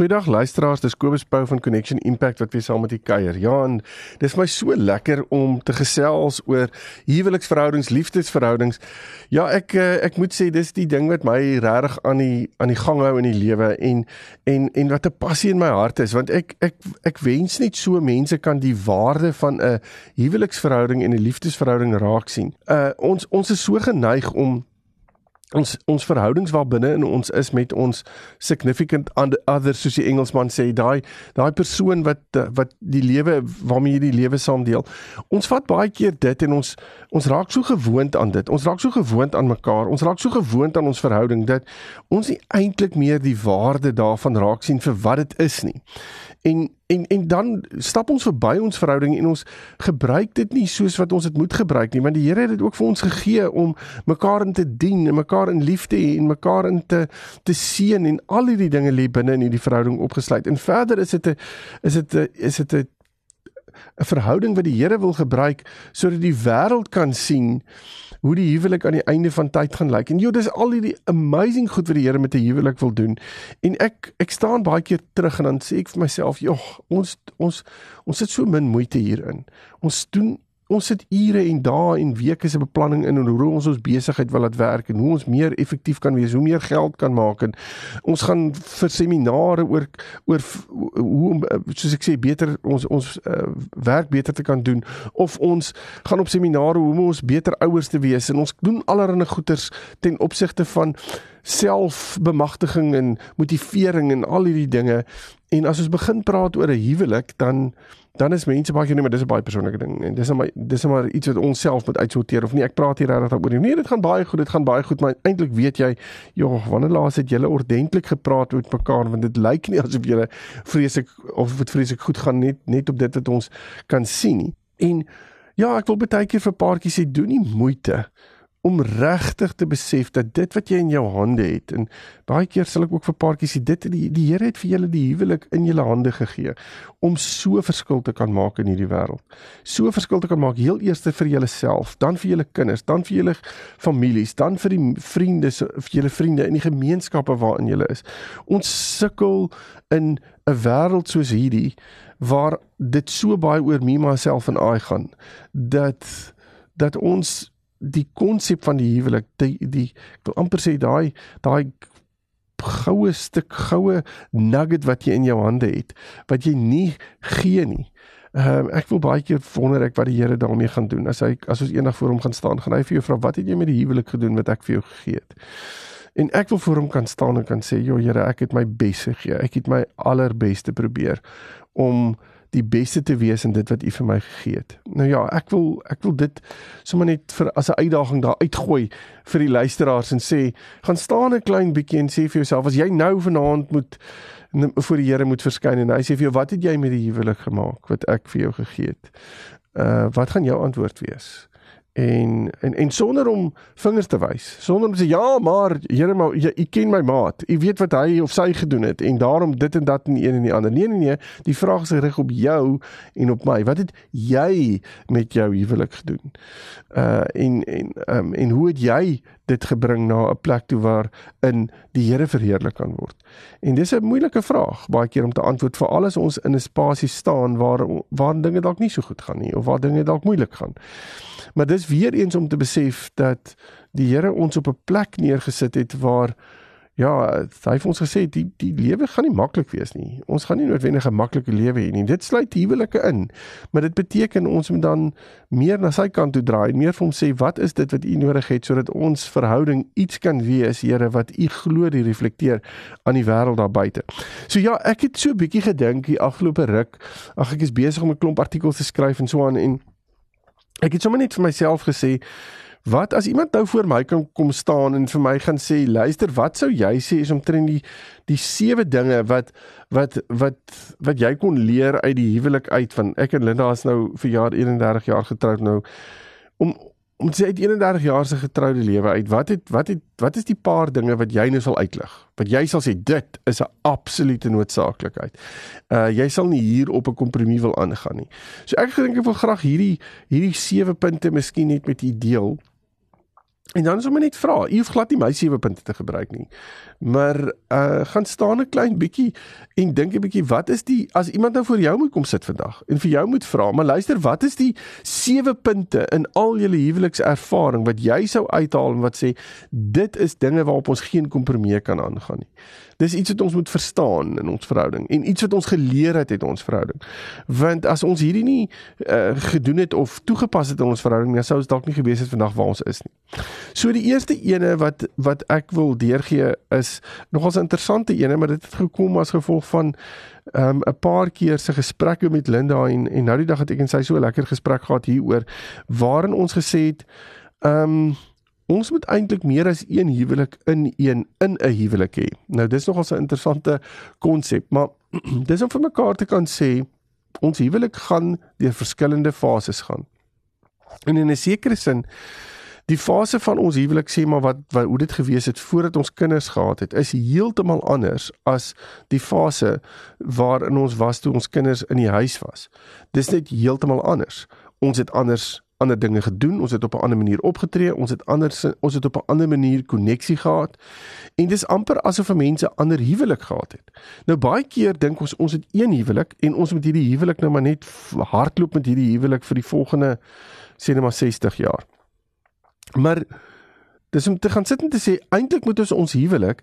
Goeiedag luisteraars, dis Kobus Pau van Connection Impact wat weer saam met u kuier. Ja, en dis my so lekker om te gesels oor huweliksverhoudings, liefdesverhoudings. Ja, ek eh, ek moet sê dis die ding wat my regtig aan die aan die gang hou in die lewe en en en wat 'n passie in my hart is, want ek ek ek wens net so mense kan die waarde van 'n huweliksverhouding en 'n liefdesverhouding raak sien. Uh ons ons is so geneig om ons ons verhoudings waar binne in ons is met ons significant other soos die Engelsman sê daai daai persoon wat wat die lewe waarmee jy die lewe saam deel ons vat baie keer dit en ons ons raak so gewoond aan dit. Ons raak so gewoond aan mekaar. Ons raak so gewoond aan ons verhouding dat ons nie eintlik meer die waarde daarvan raak sien vir wat dit is nie. En en en dan stap ons verby ons verhouding en ons gebruik dit nie soos wat ons dit moet gebruik nie want die Here het dit ook vir ons gegee om mekaar in te dien en mekaar in liefde en mekaar in te te seën en al hierdie dinge lê binne in hierdie verhouding opgesluit. En verder is dit 'n is dit 'n is dit 'n 'n verhouding wat die Here wil gebruik sodat die wêreld kan sien hoe die huwelik aan die einde van tyd gaan lyk. En joh, dis al hierdie amazing goed wat die Here met 'n huwelik wil doen. En ek ek staan baie keer terug en dan sê ek vir myself, joh, ons ons ons sit so min moeite hierin. Ons doen ons sit ure en dae en weke se beplanning in en hoe ons ons besigheid wil laat werk en hoe ons meer effektief kan wees, hoe meer geld kan maak en ons gaan vir seminare oor oor hoe om soos ek sê beter ons ons uh, werk beter te kan doen of ons gaan op seminare hoe om ons beter ouers te wees en ons doen allerlei goeders ten opsigte van selfbemagtiging en motivering en al hierdie dinge. En as ons begin praat oor 'n huwelik dan dan is mense baie nie maar dis 'n baie persoonlike ding en dis maar dis maar iets wat ons self moet uitsorteer of nie. Ek praat hier regtig daaroor nee dit gaan baie goed dit gaan baie goed maar eintlik weet jy joh wanneer laas het julle ordentlik gepraat met mekaar? Want dit lyk nie asof julle vreeslik of dit vreeslik goed gaan net net op dit wat ons kan sien nie. En ja ek wil baie keer vir paartjies sê doen nie moeite om regtig te besef dat dit wat jy in jou hande het en baie keer sal ek ook vir paartjies sê dit die, die Here het vir julle die huwelik in julle hande gegee om so verskil te kan maak in hierdie wêreld. So verskil te kan maak heel eers vir julleself, dan vir julle kinders, dan vir julle families, dan vir die vriende, vir julle vriende in die gemeenskappe waarin julle is. Ons sukkel in 'n wêreld soos hierdie waar dit so baie oor me myself en I gaan dat dat ons die konsep van die huwelik die die ek wil amper sê daai daai goue stuk goue nugget wat jy in jou hande het wat jy nie gee nie. Ehm uh, ek wil baie keer wonder ek wat die Here daarmee gaan doen. As hy as ons eendag voor hom gaan staan, gaan hy vir jou vra wat het jy met die huwelik gedoen wat ek vir jou gegee het? En ek wil voor hom kan staan en kan sê, "Jo Here, ek het my bes gegee. Ek het my allerbeste probeer om die beste te wees in dit wat U vir my gegee het. Nou ja, ek wil ek wil dit sommer net vir as 'n uitdaging daar uitgooi vir die luisteraars en sê, gaan staan 'n klein bietjie en sê vir jouself as jy nou vanaand moet voor die Here moet verskyn en hy sê vir jou wat het jy met die huwelik gemaak wat ek vir jou gegee het? Uh wat gaan jou antwoord wees? En en en sonder om vingers te wys sonder om te sê ja maar Here maar jy, jy ken my maat. Jy weet wat hy of sy gedoen het en daarom dit en dat en een en die ander. Nee nee nee. Die vraag is gerig op jou en op my. Wat het jy met jou huwelik gedoen? Uh en en um, en hoe het jy dit gebring na 'n plek toe waar in die Here verheerlik kan word. En dis 'n moeilike vraag baie keer om te antwoord vir alles ons in 'n spasie staan waar waar dinge dalk nie so goed gaan nie of waar dinge dalk moeilik gaan. Maar dis weer eens om te besef dat die Here ons op 'n plek neergesit het waar ja, hy het ons gesê die die lewe gaan nie maklik wees nie. Ons gaan nie noodwendig 'n maklike lewe hê nie. Dit sluit huwelike in. Maar dit beteken ons moet dan meer na sy kant toe draai en meer vir hom sê wat is dit wat u nodig het sodat ons verhouding iets kan wees, Here, wat u glo die reflekteer aan die wêreld daar buite. So ja, ek het so 'n bietjie gedink die afgelope ruk. Ag ek is besig om 'n klomp artikels te skryf en so aan en ek het sommer net vir myself gesê Wat as iemand nou voor my kan kom staan en vir my gaan sê, luister, wat sou jy sê is omtrent die die sewe dinge wat wat wat wat jy kon leer uit die huwelik uit van ek en Linda is nou vir jaar 31 jaar getroud nou om om te sê uit 31 jaar se getroude lewe uit, wat het wat het wat is die paar dinge wat jy nou sal uitlig? Wat jy sal sê dit is 'n absolute noodsaaklikheid. Uh jy sal nie hier op 'n kompromie wil aangaan nie. So ek dink ek wil graag hierdie hierdie sewe punte miskien net met u deel. En dan is om net vra, u hoef glad nie my sewe punte te gebruik nie. Maar uh gaan staan 'n klein bietjie en dink 'n bietjie wat is die as iemand nou voor jou moet kom sit vandag en vir jou moet vra, maar luister, wat is die sewe punte in al julle huwelikservaring wat jy sou uithaal en wat sê dit is dinge waarop ons geen kompromie kan aangaan nie. Dis iets wat ons moet verstaan in ons verhouding en iets wat ons geleer het uit ons verhouding. Want as ons hierdie nie uh, gedoen het of toegepas het in ons verhouding, dan sou ons dalk nie gewees het vandag waar ons is nie. So die eerste ene wat wat ek wil deurgee is nogals 'n interessante ene, maar dit het gekom as gevolg van um 'n paar keer se gesprekke met Linda en en nou die dag het ek en sy so 'n lekker gesprek gehad hieroor waarin ons gesê het um Ons moet eintlik meer as een huwelik in een in 'n huwelik hê. Nou dis nogal 'n interessante konsep, maar dis om vir mekaar te kan sê ons huwelik gaan deur verskillende fases gaan. En in 'n sekere sin die fase van ons huwelik sê maar wat, wat hoe dit gewees het voordat ons kinders gehad het, is heeltemal anders as die fase waarin ons was toe ons kinders in die huis was. Dis net heeltemal anders. Ons het anders ander dinge gedoen, ons het op 'n ander manier opgetree, ons het anders ons het op 'n ander manier koneksie gehad. En dis amper asof mense ander huwelik gehad het. Nou baie keer dink ons ons het een huwelik en ons moet hierdie huwelik nou maar net hardloop met hierdie huwelik vir die volgende sê net maar 60 jaar. Maar dis om te gaan sit en te sê eintlik moet ons ons huwelik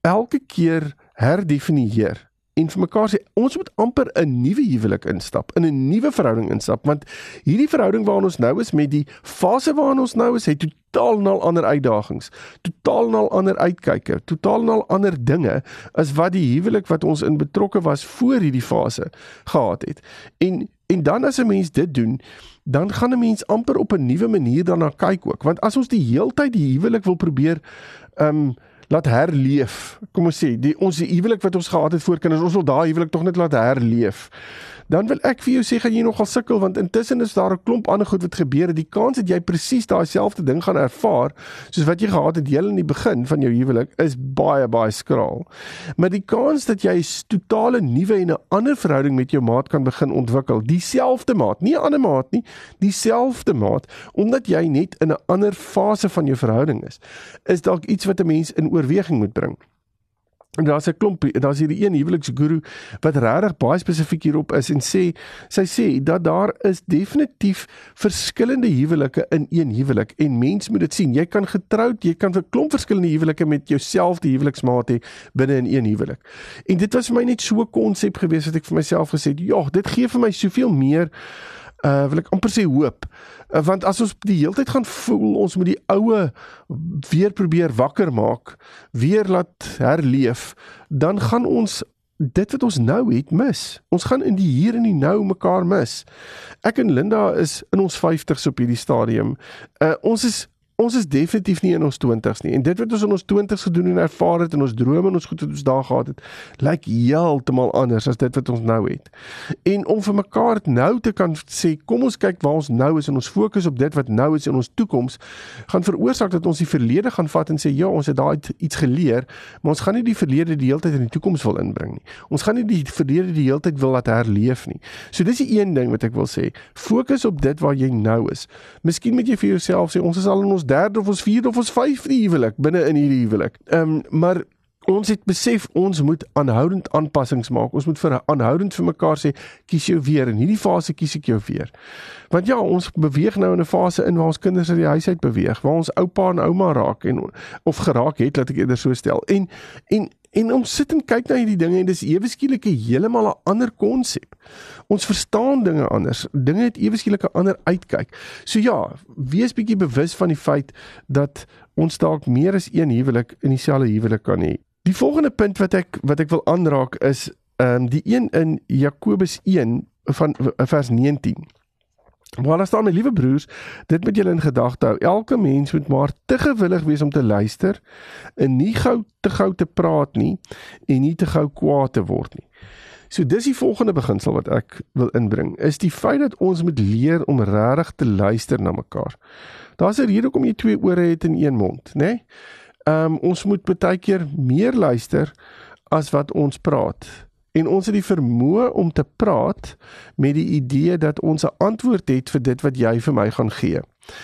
elke keer herdefinieer en vir mekaar sê ons moet amper 'n nuwe huwelik instap, in 'n nuwe verhouding instap want hierdie verhouding waarin ons nou is met die fase waarin ons nou is, het totaal en al ander uitdagings, totaal en al ander uitkyke, totaal en al ander dinge as wat die huwelik wat ons in betrokke was voor hierdie fase gehad het. En en dan as 'n mens dit doen, dan gaan 'n mens amper op 'n nuwe manier daarna kyk ook, want as ons die heeltyd die huwelik wil probeer um laat herleef. Kom ons sê, die ons huwelik wat ons gehad het voor kinders, ons wil daai huwelik tog net laat herleef dan wil ek vir jou sê gaan jy nogal sukkel want intussen is daar 'n klomp ander goed wat gebeur het. Die kans dat jy presies daai selfde ding gaan ervaar soos wat jy gehad het heel in die begin van jou huwelik is baie baie skraal. Maar die kans dat jy 'n totale nuwe en 'n ander verhouding met jou maat kan begin ontwikkel, dieselfde maat, nie 'n ander maat nie, dieselfde maat, omdat jy net in 'n ander fase van jou verhouding is, is dalk iets wat 'n mens in oorweging moet bring. En daar's 'n klomp, daar's hierdie een huweliksguru wat regtig baie spesifiek hierop is en sê sy sê dat daar is definitief verskillende huwelike in een huwelik en mens moet dit sien. Jy kan getroud, jy kan 'n klomp verskillende huwelike met jouselfde huweliksmaat hê binne in een huwelik. En dit was vir my net so 'n konsep gewees wat ek vir myself gesê het, ja, dit gee vir my soveel meer uh wil ek amper sê hoop. Uh, want as ons die hele tyd gaan voel ons moet die oue weer probeer wakker maak, weer laat herleef, dan gaan ons dit wat ons nou het mis. Ons gaan in die hier en die nou mekaar mis. Ek en Linda is in ons 50s op hierdie stadium. Uh ons is ons is definitief nie in ons 20s nie. En dit wat ons in ons 20s gedoen en ervaar het en ons drome en ons goed wat ons daar gehad het, lyk heeltemal anders as dit wat ons nou het. En om vir mekaar nou te kan sê, kom ons kyk waar ons nou is en ons fokus op dit wat nou is in ons toekoms, gaan veroorsaak dat ons die verlede gaan vat en sê ja, ons het daai iets geleer, maar ons gaan nie die verlede die hele tyd in die toekoms wil inbring nie. Ons gaan nie die verlede die hele tyd wil laat herleef nie. So dis die een ding wat ek wil sê. Fokus op dit waar jy nou is. Miskien moet jy vir jouself sê ons is al in ons derde of ons vierde of ons vyfde huwelik binne in hierdie huwelik. Ehm um, maar ons het besef ons moet aanhoudend aanpassings maak. Ons moet vir aanhoudend vir mekaar sê kies jou weer in hierdie fase kies ek jou weer. Want ja, ons beweeg nou in 'n fase in waar ons kinders uit die huis uit beweeg, waar ons oupa en ouma raak en of geraak het, laat ek eerder so stel. En en En ons sit en kyk na hierdie dinge en dis ewe skielik 'n heeltemal 'n ander konsep. Ons verstaan dinge anders. Dinge het ewe skielik 'n ander uitkyk. So ja, wees bietjie bewus van die feit dat ons dalk meer as een huwelik in dieselfde huwelik kan hê. Die volgende punt wat ek wat ek wil aanraak is ehm um, die een in Jakobus 1 van vers 19. Maar as dan my liewe broers, dit moet julle in gedagte hou. Elke mens moet maar te gewillig wees om te luister en nie gou te gou te praat nie en nie te gou kwaad te word nie. So dis die volgende beginsel wat ek wil inbring, is die feit dat ons moet leer om regtig te luister na mekaar. Daar's 'n rede hoekom jy twee ore het en een mond, né? Nee? Ehm um, ons moet baie keer meer luister as wat ons praat. En ons het die vermoë om te praat met die idee dat ons 'n antwoord het vir dit wat jy vir my gaan gee.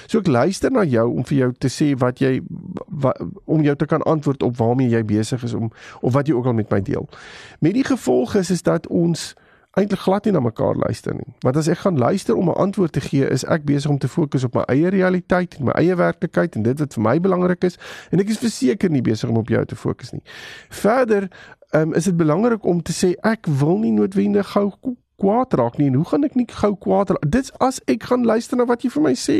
So ek luister na jou om vir jou te sê wat jy wat, om jou te kan antwoord op waarmee jy besig is om of wat jy ook al met my deel. Met die gevolg is is dat ons eintlik glad nie na mekaar luister nie. Want as ek gaan luister om 'n antwoord te gee, is ek besig om te fokus op my eie realiteit en my eie werklikheid en dit wat vir my belangrik is en ek is verseker nie besig om op jou te fokus nie. Verder um, is dit belangrik om te sê ek wil nie noodwendig gou kwaad raak nie en hoe gaan ek nie gou kwaad raak dit as ek gaan luister na wat jy vir my sê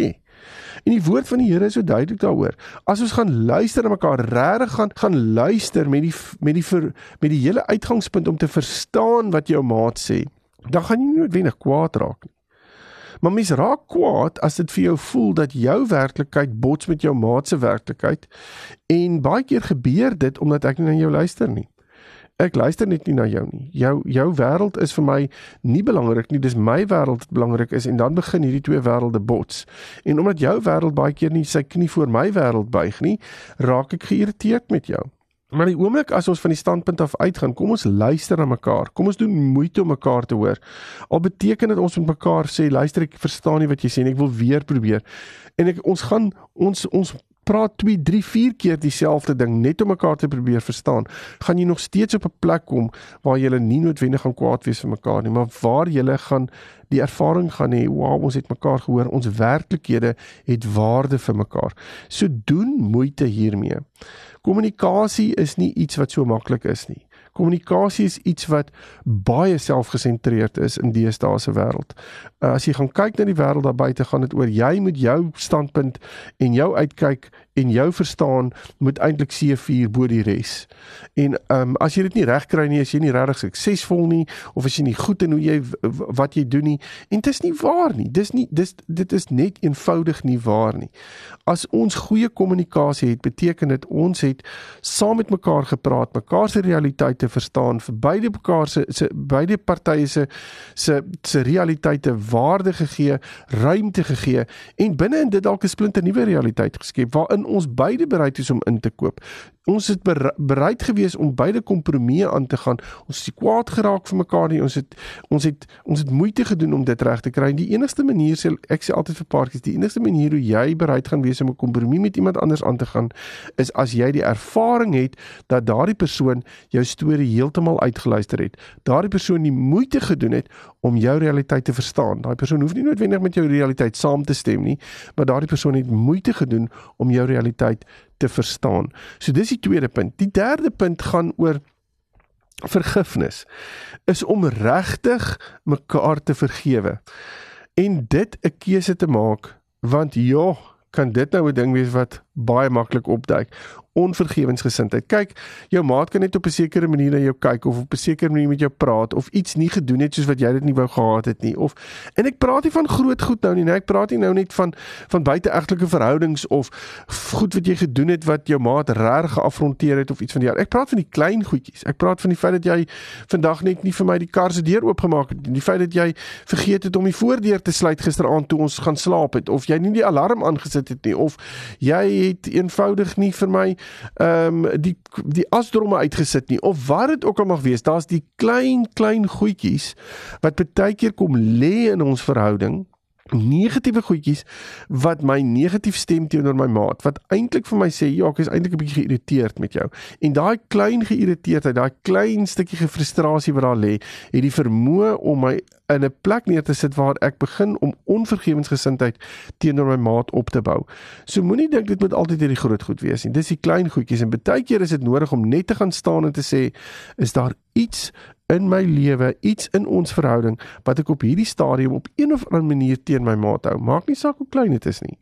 en die woord van die Here is so duidelik daaroor. As ons gaan luister na mekaar regtig gaan gaan luister met die met die ver, met die hele uitgangspunt om te verstaan wat jou maat sê dan gaan jy nie noodwendig kwaad raak nie. Maar mens raak kwaad as dit vir jou voel dat jou werklikheid bots met jou maat se werklikheid en baie keer gebeur dit omdat ek nie na jou luister nie ek luister net nie na jou nie. Jou jou wêreld is vir my nie belangrik nie. Dis my wêreld wat belangrik is en dan begin hierdie twee wêrelde bots. En omdat jou wêreld baie keer nie sy knie voor my wêreld buig nie, raak ek geïrriteerd met jou. Maar die oomblik as ons van die standpunt af uitgaan, kom ons luister na mekaar. Kom ons doen moeite om mekaar te hoor. Al beteken dit ons moet mekaar sê, luister ek verstaan nie wat jy sê nie, ek wil weer probeer. En ek ons gaan ons ons praat 2, 3, 4 keer dieselfde ding net om mekaar te probeer verstaan, gaan jy nog steeds op 'n plek kom waar jy nie noodwendig gaan kwaad wees vir mekaar nie, maar waar jy gaan die ervaring gaan hê, wow, ons het mekaar gehoor, ons werklikhede het waarde vir mekaar. So doen moeite hiermee. Kommunikasie is nie iets wat so maklik is nie. Kommunikasie is iets wat baie selfgesentreerd is in deesdae se wêreld. Uh, as jy gaan kyk na die wêreld daar buite, gaan dit oor jy moet jou standpunt en jou uitkyk en jou verstaan moet eintlik C4 bo die res. En ehm um, as jy dit nie reg kry nie, as jy nie regtig suksesvol nie of as jy nie goed in hoe jy wat jy doen nie, en dit is nie waar nie. Dis nie dis dit is net eenvoudig nie waar nie. As ons goeie kommunikasie het, beteken dit ons het saam met mekaar gepraat, mekaar se realiteite verstaan, vir beide mekaar se se beide partye se se se realiteite waarde gegee, ruimte gegee en binne in dit dalk 'n splinter nuwe realiteit geskep waarin ons beide bereid is om in te koop. Ons het bereid gewees om beide kompromieë aan te gaan. Ons het kwaad geraak vir mekaar nie. Ons het ons het ons het moeite gedoen om dit reg te kry. Die enigste manier sê ek sê altyd vir paartjies, die enigste manier hoe jy bereid gaan wees om 'n kompromie met iemand anders aan te gaan, is as jy die ervaring het dat daardie persoon jou storie heeltemal uitgeluister het. Daardie persoon die moeite gedoen het om jou realiteit te verstaan. Daai persoon hoef nie noodwendig met jou realiteit saam te stem nie, maar daardie persoon het moeite gedoen om jou realiteit te verstaan. So dis die tweede punt. Die derde punt gaan oor vergifnis. Is om regtig mekaar te vergewe. En dit 'n keuse te maak want ja, kan dit nou 'n ding wees wat baie maklik opduik onvergewensgesindheid. Kyk, jou maat kan net op 'n sekere manier na jou kyk of op 'n sekere manier met jou praat of iets nie gedoen het soos wat jy dit nie wou gehad het nie. Of en ek praat nie van groot goed nou nie, nee, ek praat nie nou net van van buiteegtelike verhoudings of goed wat jy gedoen het wat jou maat reg geafronteer het of iets van die jaar. Ek praat van die klein goedjies. Ek praat van die feit dat jy vandag net nie vir my die kar se deur oopgemaak het nie. Die feit dat jy vergeet het om die voordeur te sluit gisteraand toe ons gaan slaap het of jy nie die alarm aangesit het nie of jy het eenvoudig nie vir my ehm um, die die asdromme uitgesit nie of wat dit ook al mag wees. Daar's die klein klein goedjies wat baie keer kom lê in ons verhouding negatiewe goedjies wat my negatief stem teenoor my maat wat eintlik vir my sê ja ek is eintlik 'n bietjie geïrriteerd met jou en daai klein geïrriteerdheid daai klein stukkie gefrustrasie wat daar lê het die vermoë om my in 'n plek neer te sit waar ek begin om onvergewensgesindheid teenoor my maat op te bou. So moenie dink dit moet altyd hierdie groot goed wees nie. Dis die klein goedjies en baie keer is dit nodig om net te gaan staan en te sê is daar iets in my lewe, iets in ons verhouding wat ek op hierdie stadium op een of ander manier teen my maat hou. Maak nie saak hoe klein dit is nie.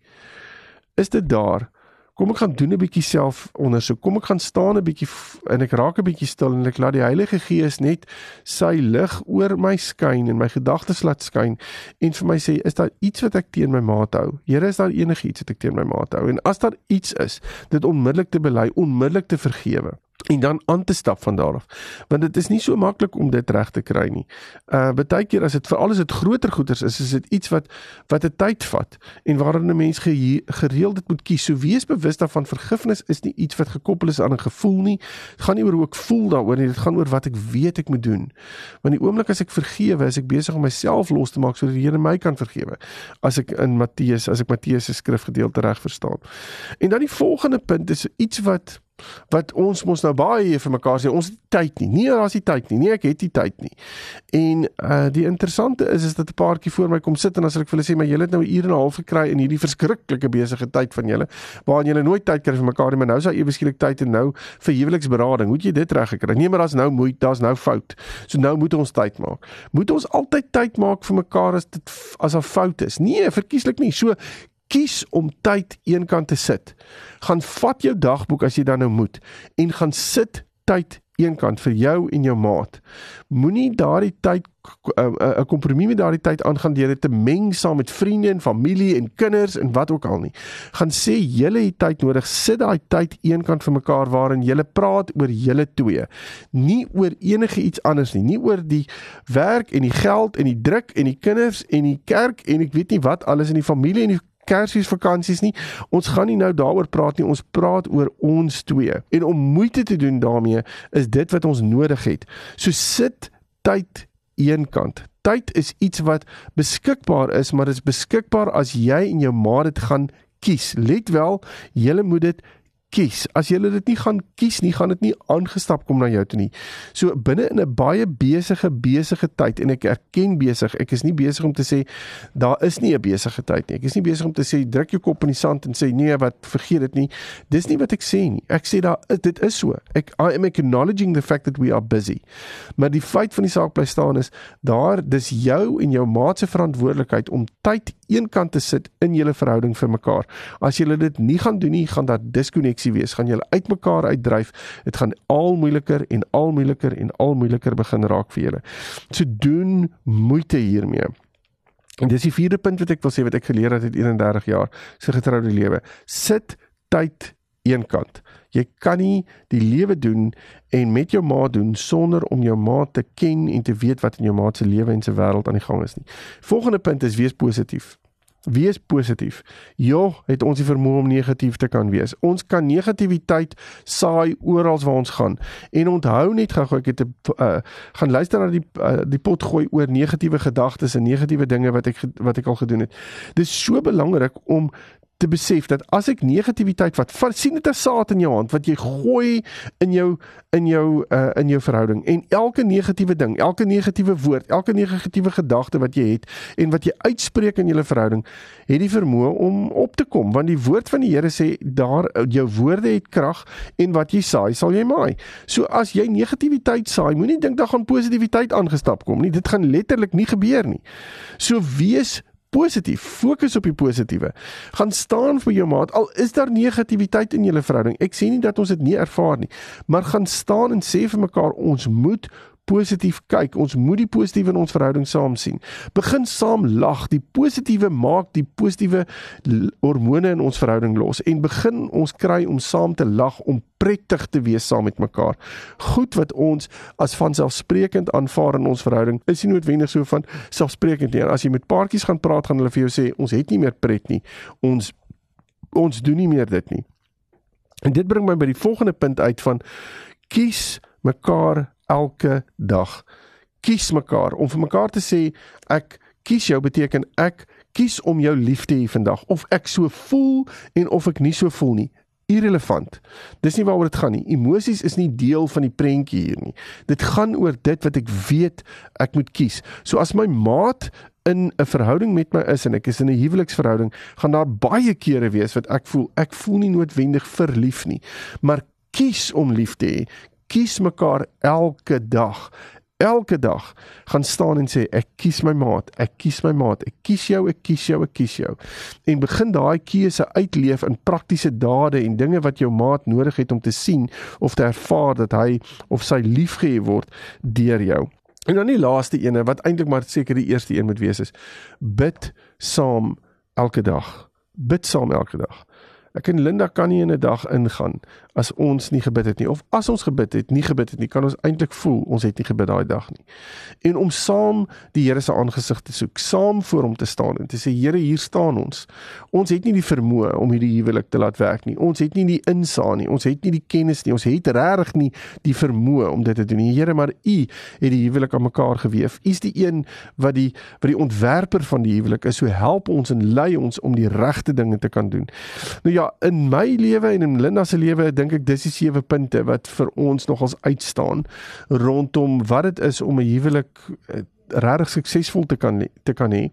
Is dit daar? Kom ek gaan doen 'n bietjie selfondersoek. Kom ek gaan staan 'n bietjie en ek raak 'n bietjie stil en ek laat die Heilige Gees net sy lig oor my skyn en my gedagtes laat skyn en vir my sê, is daar iets wat ek teen my maat hou? Here, is daar enigiets wat ek teen my maat hou? En as daar iets is, dit onmiddellik te bely, onmiddellik te vergewe en dan aan te stap van daar af. Want dit is nie so maklik om dit reg te kry nie. Uh baie keer as dit veral as dit groter goederes is, is dit iets wat wat 'n tyd vat en waarin 'n mens gereeld dit moet kies. So wees bewus daarvan vergifnis is nie iets wat gekoppel is aan 'n gevoel nie. Dit gaan nie oor hoe ek voel daaroor nie, dit gaan oor wat ek weet ek moet doen. Want die oomblik as ek vergewe, is ek besig om myself los te maak sodat die Here my kan vergewe. As ek in Matteus, as ek Matteus se skrifgedeelte reg verstaan. En dan die volgende punt is iets wat wat ons mos nou baie vir mekaar sê ons het tyd nie. Nee, daar's nie tyd nie. Nee, ek het nie tyd nie. En uh die interessante is is dat 'n paartjie voor my kom sit en as ek vir hulle sê maar julle het nou 'n uur en 'n half gekry in hierdie verskriklike besige tyd van julle waarin julle nooit tyd kry vir mekaar nie, maar nou is daar ewe skielik tyd en nou vir huweliksberading. Hoe het jy dit reg gekry? Nee, maar daar's nou moeite, daar's nou fout. So nou moet ons tyd maak. Moet ons altyd tyd maak vir mekaar as dit as daar fout is? Nee, verkieslik nie. So kies om tyd eenkant te sit. Gaan vat jou dagboek as jy dan nou moet en gaan sit tyd eenkant vir jou en jou maat. Moenie daardie tyd 'n uh, uh, kompromie met daardie tyd aangaan deur dit te meng saam met vriende en familie en kinders en wat ook al nie. Gaan sê julle het tyd nodig. Sit daai tyd eenkant vir mekaar waarin julle praat oor julle twee. Nie oor enige iets anders nie. Nie oor die werk en die geld en die druk en die kinders en die kerk en ek weet nie wat alles in die familie en die Kersfeesvakansies nie. Ons gaan nie nou daaroor praat nie. Ons praat oor ons twee. En om moeite te doen daarmee is dit wat ons nodig het. So sit tyd eenkant. Tyd is iets wat beskikbaar is, maar dit is beskikbaar as jy en jou maat dit gaan kies. Let wel, jy moet dit kies. As jy dit nie gaan kies nie, gaan dit nie aangestap kom na jou toe nie. So binne in 'n baie besige besige tyd en ek erken besig, ek is nie besig om te sê daar is nie 'n besige tyd nie. Ek is nie besig om te sê druk jou kop in die sand en sê nee, wat vergeet dit nie. Dis nie wat ek sê nie. Ek sê daar dit is so. Ek I am acknowledging the fact that we are busy. Maar die feit van die saak bly staan is daar dis jou en jou maat se verantwoordelikheid om tyd eenkant te sit in julle verhouding vir mekaar. As julle dit nie gaan doen nie, gaan daar diskonneksie wees, gaan julle uitmekaar uitdryf. Dit gaan al moeiliker en al moeiliker en al moeiliker begin raak vir julle. So doen moeite hiermee. En dis die vierde punt wat ek wil sê wat ek geleer het uit 31 jaar se getroude lewe. Sit tyd eenkant. Jy kan nie die lewe doen en met jou maat doen sonder om jou maat te ken en te weet wat in jou maat se lewe en se wêreld aan die gang is nie. Volgende punt is wees positief. Wees positief. Ja, het ons die vermoë om negatief te kan wees. Ons kan negativiteit saai oral waar ons gaan. En onthou net gou ek het 'n uh, gaan luister na die uh, die pot gooi oor negatiewe gedagtes en negatiewe dinge wat ek wat ek al gedoen het. Dis so belangrik om te besef dat as ek negativiteit wat sien dit 'n saad in jou hand wat jy gooi in jou in jou uh, in jou verhouding en elke negatiewe ding, elke negatiewe woord, elke negatiewe gedagte wat jy het en wat jy uitspreek in julle verhouding, het die vermoë om op te kom want die woord van die Here sê daar jou woorde het krag en wat jy saai, sal jy maai. So as jy negativiteit saai, moenie dink daar gaan positiwiteit aangestap kom nie. Dit gaan letterlik nie gebeur nie. So wees positief, fokus op die positiewe. Gaan staan vir jou maat al is daar negativiteit in julle verhouding. Ek sê nie dat ons dit nie ervaar nie, maar gaan staan en sê vir mekaar ons moet positief kyk. Ons moet die positiewe in ons verhouding saam sien. Begin saam lag. Die positiewe maak die positiewe hormone in ons verhouding los en begin ons kry om saam te lag, om prettig te wees saam met mekaar. Goed wat ons as vanselfsprekend aanvaar in ons verhouding is nie noodwendig so van selfsprekend nie. As jy met paartjies gaan praat, gaan hulle vir jou sê ons het nie meer pret nie. Ons ons doen nie meer dit nie. En dit bring my by die volgende punt uit van kies mekaar elke dag. Kies mekaar om vir mekaar te sê ek kies jou beteken ek kies om jou lief te hê vandag of ek so voel en of ek nie so voel nie. Irrelevant. Dis nie waaroor dit gaan nie. Emosies is nie deel van die prentjie hier nie. Dit gaan oor dit wat ek weet ek moet kies. So as my maat in 'n verhouding met my is en ek is in 'n huweliksverhouding, gaan daar baie kere wees wat ek voel ek voel nie noodwendig verlief nie, maar kies om lief te hê kies mekaar elke dag. Elke dag gaan staan en sê ek kies my maat, ek kies my maat, ek kies jou, ek kies jou, ek kies jou. En begin daai keuse uitleef in praktiese dade en dinge wat jou maat nodig het om te sien of te ervaar dat hy of sy liefgehê word deur jou. En dan die laaste ene wat eintlik maar seker die eerste een moet wees is bid saam elke dag. Bid saam elke dag. Ek en Linda kan nie in 'n dag ingaan as ons nie gebid het nie of as ons gebid het, nie gebid het nie, kan ons eintlik voel ons het nie gebid daai dag nie. En om saam die Here se aangesig te soek, saam voor hom te staan en te sê Here, hier staan ons. Ons het nie die vermoë om hierdie huwelik te laat werk nie. Ons het nie die insaan nie. Ons het nie die kennis nie. Ons het regtig nie die vermoë om dit te doen nie. Here, maar U het die huwelik aan mekaar geweef. U is die een wat die wat die ontwerper van die huwelik is. So help ons en lei ons om die regte dinge te kan doen. Nou ja, in my lewe en in Linda se lewe dink ek dis die sewe punte wat vir ons nogals uitstaan rondom wat dit is om 'n huwelik eh, regtig suksesvol te kan te kan hê.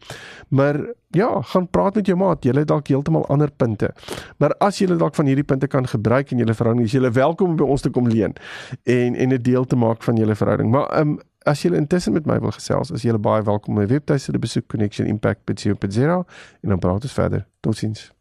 Maar ja, gaan praat met jou maat. Julle dalk heeltemal ander punte. Maar as julle dalk van hierdie punte kan gebruik in julle verhouding, is julle welkom by ons te kom leen en en 'n deel te maak van julle verhouding. Maar ehm um, as julle intussen met my wil gesels, is julle baie welkom om my webtuiste te besoek connectionimpact.co.za en dan praat ons verder. Totsiens.